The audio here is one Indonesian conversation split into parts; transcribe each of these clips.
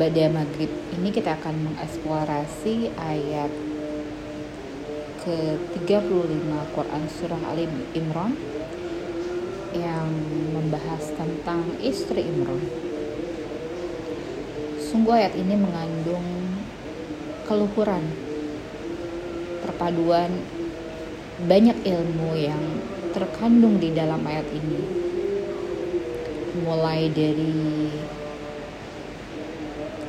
Bada Maghrib ini kita akan mengeksplorasi ayat ke-35 Quran Surah Al Imran yang membahas tentang istri Imran. Sungguh ayat ini mengandung keluhuran, perpaduan banyak ilmu yang terkandung di dalam ayat ini. Mulai dari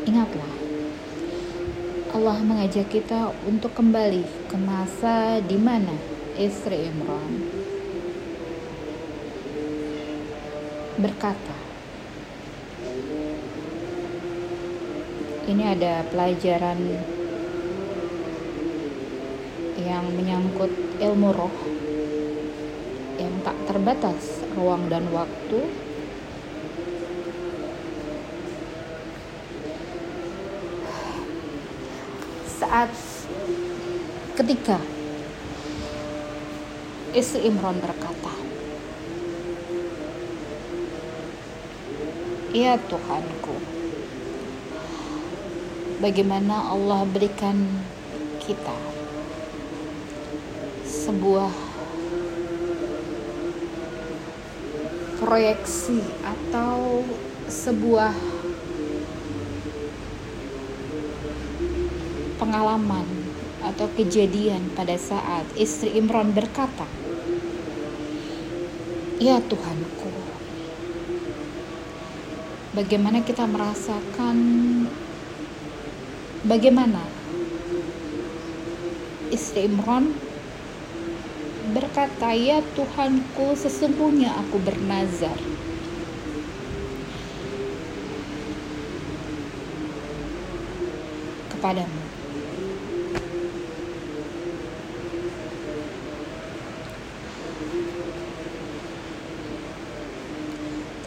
ingatlah Allah mengajak kita untuk kembali ke masa di mana istri Imran berkata, ini ada pelajaran yang menyangkut ilmu roh yang tak terbatas ruang dan waktu saat ketika istri Imran berkata, Ya Tuhanku, bagaimana Allah berikan kita sebuah proyeksi atau sebuah pengalaman atau kejadian pada saat istri Imran berkata, "Ya Tuhanku, bagaimana kita merasakan bagaimana istri Imran berkata, "Ya Tuhanku, sesungguhnya aku bernazar." kepadamu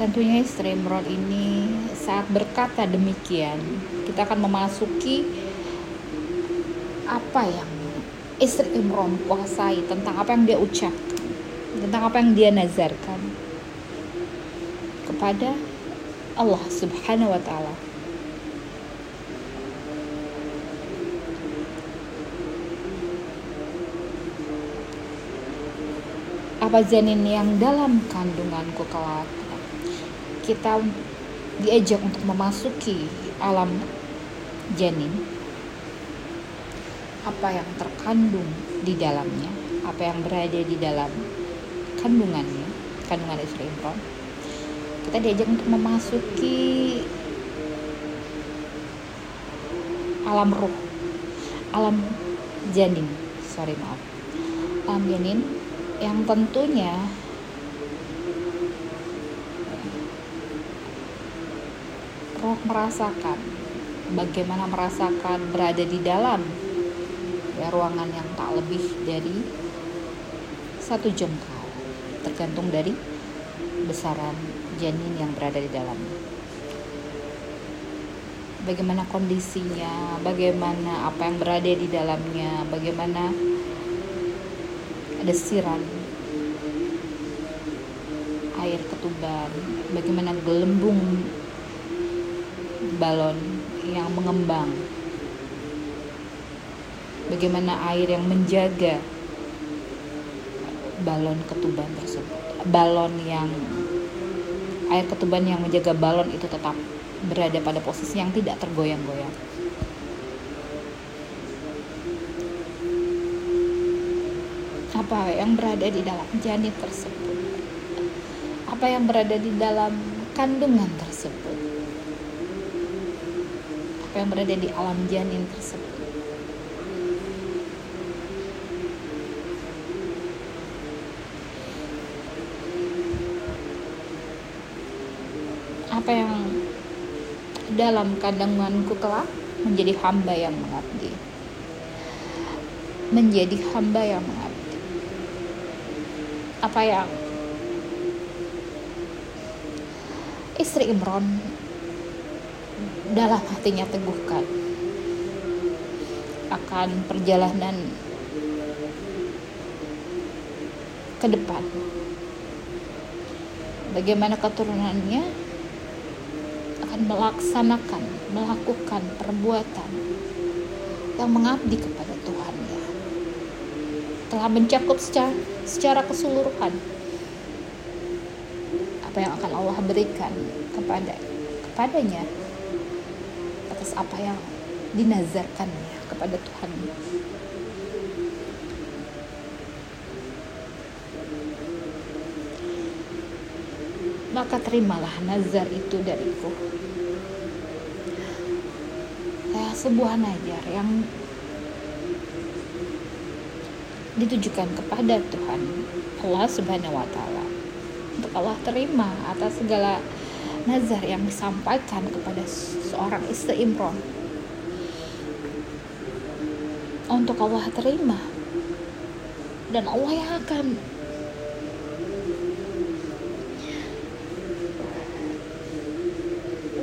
Tentunya Imran ini saat berkata demikian, kita akan memasuki apa yang istri Imran kuasai tentang apa yang dia ucapkan, tentang apa yang dia nazarkan kepada Allah Subhanahu wa taala. Apa janin yang dalam kandunganku kelak kita diajak untuk memasuki alam janin apa yang terkandung di dalamnya apa yang berada di dalam kandungannya kandungan istri Imran kita diajak untuk memasuki alam ruh alam janin. Sorry maaf. Alam janin yang tentunya roh merasakan bagaimana merasakan berada di dalam ya, ruangan yang tak lebih dari satu jengkal tergantung dari besaran janin yang berada di dalamnya. Bagaimana kondisinya bagaimana apa yang berada di dalamnya bagaimana desiran air ketuban bagaimana gelembung balon yang mengembang. Bagaimana air yang menjaga balon ketuban tersebut. Balon yang air ketuban yang menjaga balon itu tetap berada pada posisi yang tidak tergoyang-goyang. Apa yang berada di dalam janin tersebut? Apa yang berada di dalam kandungan tersebut? Apa yang berada di alam janin tersebut. Apa yang dalam kandunganku kelak menjadi hamba yang mengabdi menjadi hamba yang mengabdi apa yang istri Imron dalam hatinya teguhkan akan perjalanan ke depan. Bagaimana keturunannya akan melaksanakan melakukan perbuatan yang mengabdi kepada Tuhan ya telah mencakup secara, secara keseluruhan apa yang akan Allah berikan kepada kepadanya atas apa yang dinazarkannya kepada Tuhan. Maka terimalah nazar itu dariku. Ya, sebuah nazar yang ditujukan kepada Tuhan Allah Subhanahu wa taala. Untuk Allah terima atas segala nazar yang disampaikan kepada seorang istri Imron untuk Allah terima. Dan Allah yang akan.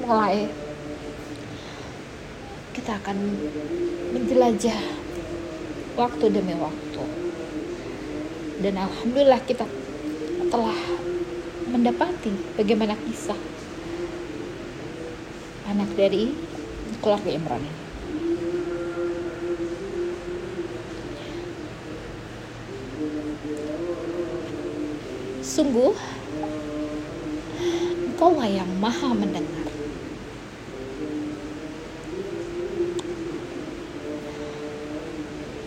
Mulai kita akan menjelajah waktu demi waktu. Dan alhamdulillah kita telah mendapati bagaimana kisah anak dari keluarga Imran ini Sungguh, Engkaulah yang maha mendengar.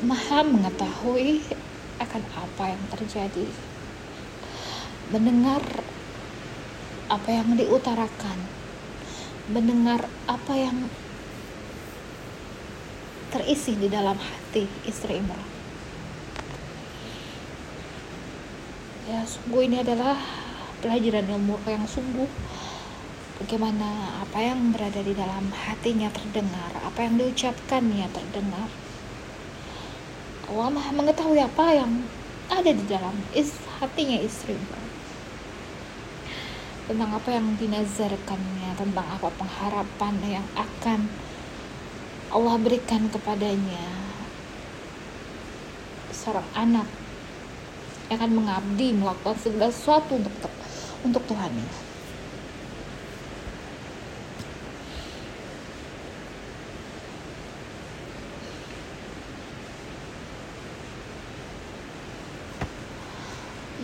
Maha mengetahui akan apa yang terjadi. Mendengar apa yang diutarakan. Mendengar apa yang terisi di dalam hati istri Imran. ya sungguh ini adalah pelajaran ilmu yang sungguh bagaimana apa yang berada di dalam hatinya terdengar apa yang diucapkannya terdengar Allah mengetahui apa yang ada di dalam hatinya istri tentang apa yang dinazarkannya tentang apa pengharapan yang akan Allah berikan kepadanya. Seorang anak yang akan mengabdi melakukan segala sesuatu untuk untuk Tuhan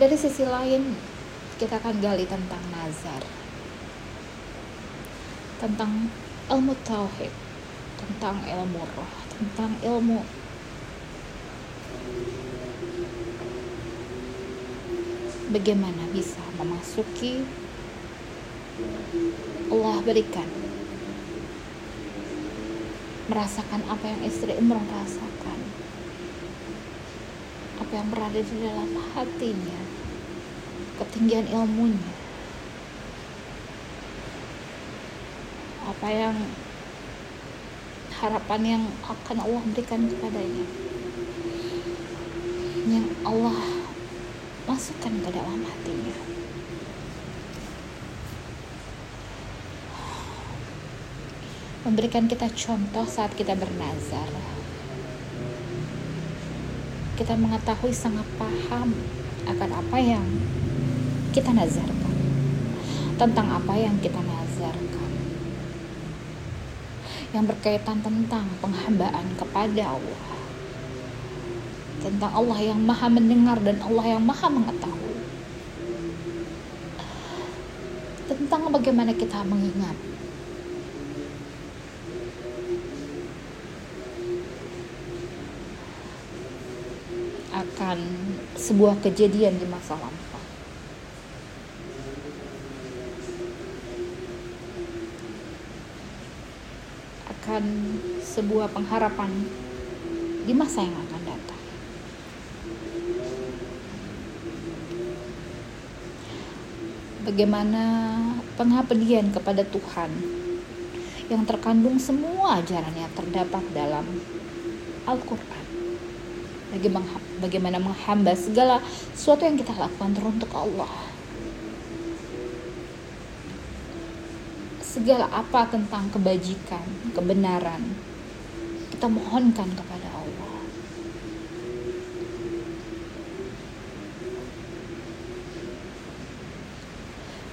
dari sisi lain kita akan gali tentang nazar. Tentang ilmu tauhid tentang ilmu roh tentang ilmu bagaimana bisa memasuki Allah berikan. Merasakan apa yang istri Imran rasakan. Apa yang berada di dalam hatinya ketinggian ilmunya apa yang harapan yang akan Allah berikan kepadanya yang Allah masukkan ke dalam hatinya. Memberikan kita contoh saat kita bernazar. Kita mengetahui sangat paham akan apa yang kita nazarkan. Tentang apa yang kita nazarkan. Yang berkaitan tentang penghambaan kepada Allah tentang Allah yang maha mendengar dan Allah yang maha mengetahui tentang bagaimana kita mengingat akan sebuah kejadian di masa lampau sebuah pengharapan di masa yang akan datang bagaimana pengabdian kepada Tuhan yang terkandung semua ajaran yang terdapat dalam Al-Quran. Bagaimana menghamba segala sesuatu yang kita lakukan teruntuk Allah. Segala apa tentang kebajikan, kebenaran, kita mohonkan kepada Allah.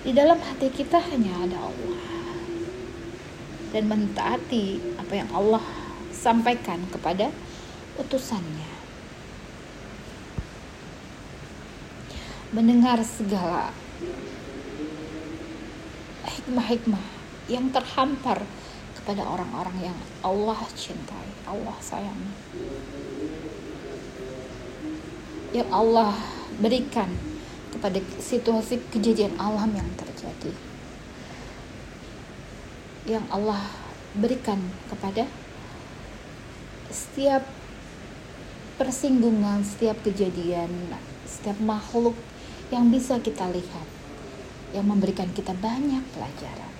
Di dalam hati kita hanya ada Allah dan mentaati apa yang Allah sampaikan kepada utusannya. Mendengar segala hikmah-hikmah yang terhampar kepada orang-orang yang Allah cintai, Allah sayangi. Yang Allah berikan kepada situasi kejadian alam yang terjadi yang Allah berikan kepada setiap persinggungan, setiap kejadian, setiap makhluk yang bisa kita lihat, yang memberikan kita banyak pelajaran.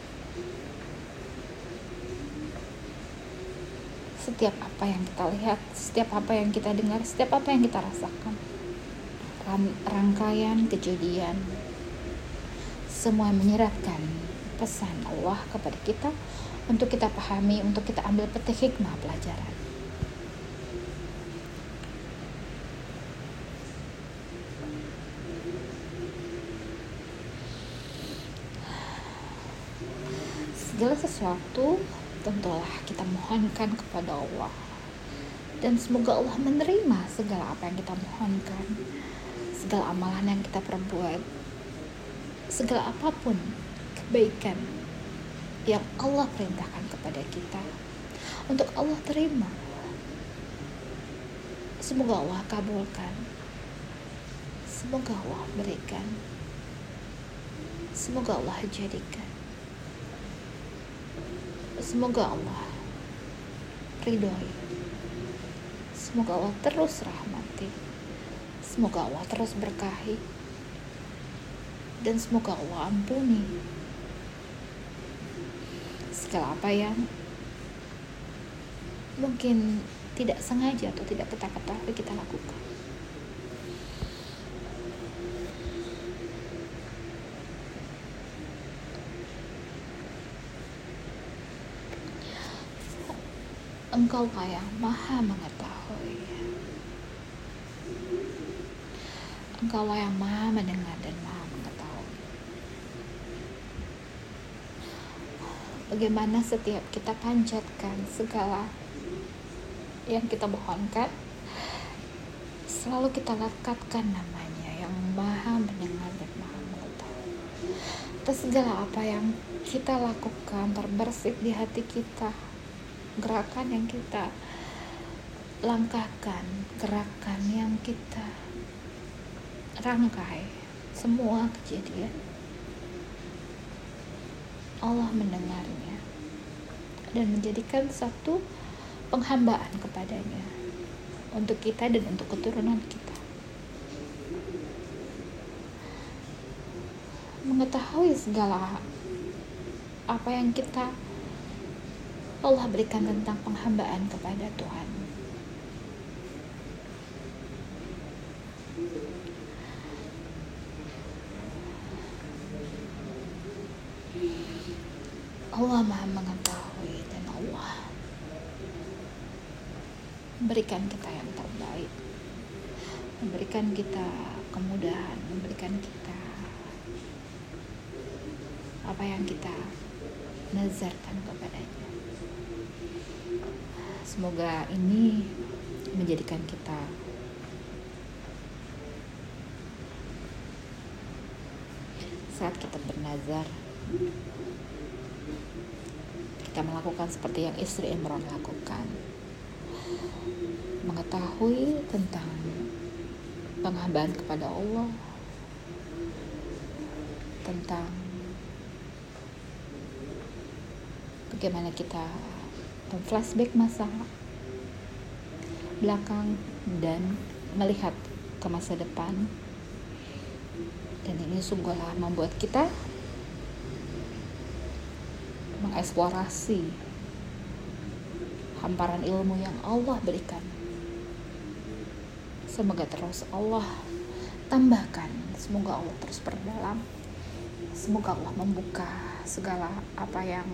Setiap apa yang kita lihat, setiap apa yang kita dengar, setiap apa yang kita rasakan, rangkaian kejadian, semua menyerahkan pesan Allah kepada kita untuk kita pahami, untuk kita ambil petik hikmah pelajaran. Segala sesuatu tentulah kita mohonkan kepada Allah dan semoga Allah menerima segala apa yang kita mohonkan segala amalan yang kita perbuat segala apa pun kebaikan yang Allah perintahkan kepada kita untuk Allah terima. Semoga Allah kabulkan. Semoga Allah berikan. Semoga Allah jadikan. Semoga Allah ridhoi. Semoga Allah terus rahmati. Semoga Allah terus berkahi. Dan semoga Allah ampuni segala apa yang mungkin tidak sengaja atau tidak kita ketahui kita lakukan. Engkau yang maha mengetahui. Engkau yang maha mendengar dan maha bagaimana setiap kita panjatkan segala yang kita mohonkan selalu kita lekatkan namanya yang maha mendengar dan maha mengetahui atas segala apa yang kita lakukan terbersit di hati kita gerakan yang kita langkahkan gerakan yang kita rangkai semua kejadian Allah mendengarnya dan menjadikan satu penghambaan kepadanya untuk kita dan untuk keturunan kita. Mengetahui segala apa yang kita Allah berikan tentang penghambaan kepada Tuhan. Allah maha mengetahui dan Allah memberikan kita yang terbaik memberikan kita kemudahan memberikan kita apa yang kita nazarkan kepadanya semoga ini menjadikan kita saat kita bernazar kita melakukan seperti yang istri Imran lakukan. Mengetahui tentang penghambaan kepada Allah, tentang bagaimana kita flashback masa belakang dan melihat ke masa depan. Dan ini sungguhlah membuat kita mengeksplorasi hamparan ilmu yang Allah berikan. Semoga terus Allah tambahkan, semoga Allah terus perdalam, semoga Allah membuka segala apa yang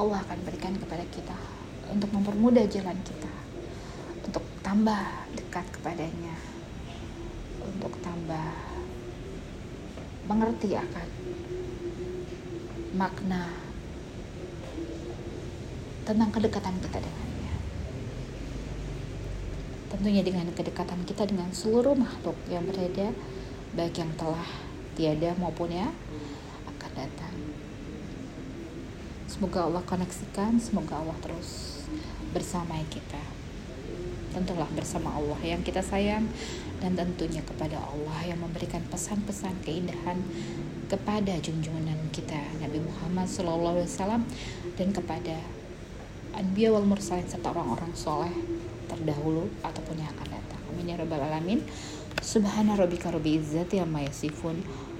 Allah akan berikan kepada kita untuk mempermudah jalan kita, untuk tambah dekat kepadanya, untuk tambah mengerti akan makna tentang kedekatan kita dengannya. Tentunya dengan kedekatan kita dengan seluruh makhluk yang berada, baik yang telah tiada maupun ya akan datang. Semoga Allah koneksikan, semoga Allah terus bersama kita. Tentulah bersama Allah yang kita sayang dan tentunya kepada Allah yang memberikan pesan-pesan keindahan kepada junjungan kita Nabi Muhammad SAW dan kepada anbiya wal mursalin serta orang-orang soleh terdahulu ataupun yang akan datang. Amin ya rabbal alamin. Subhana rabbika rabbil izzati amma yasifun.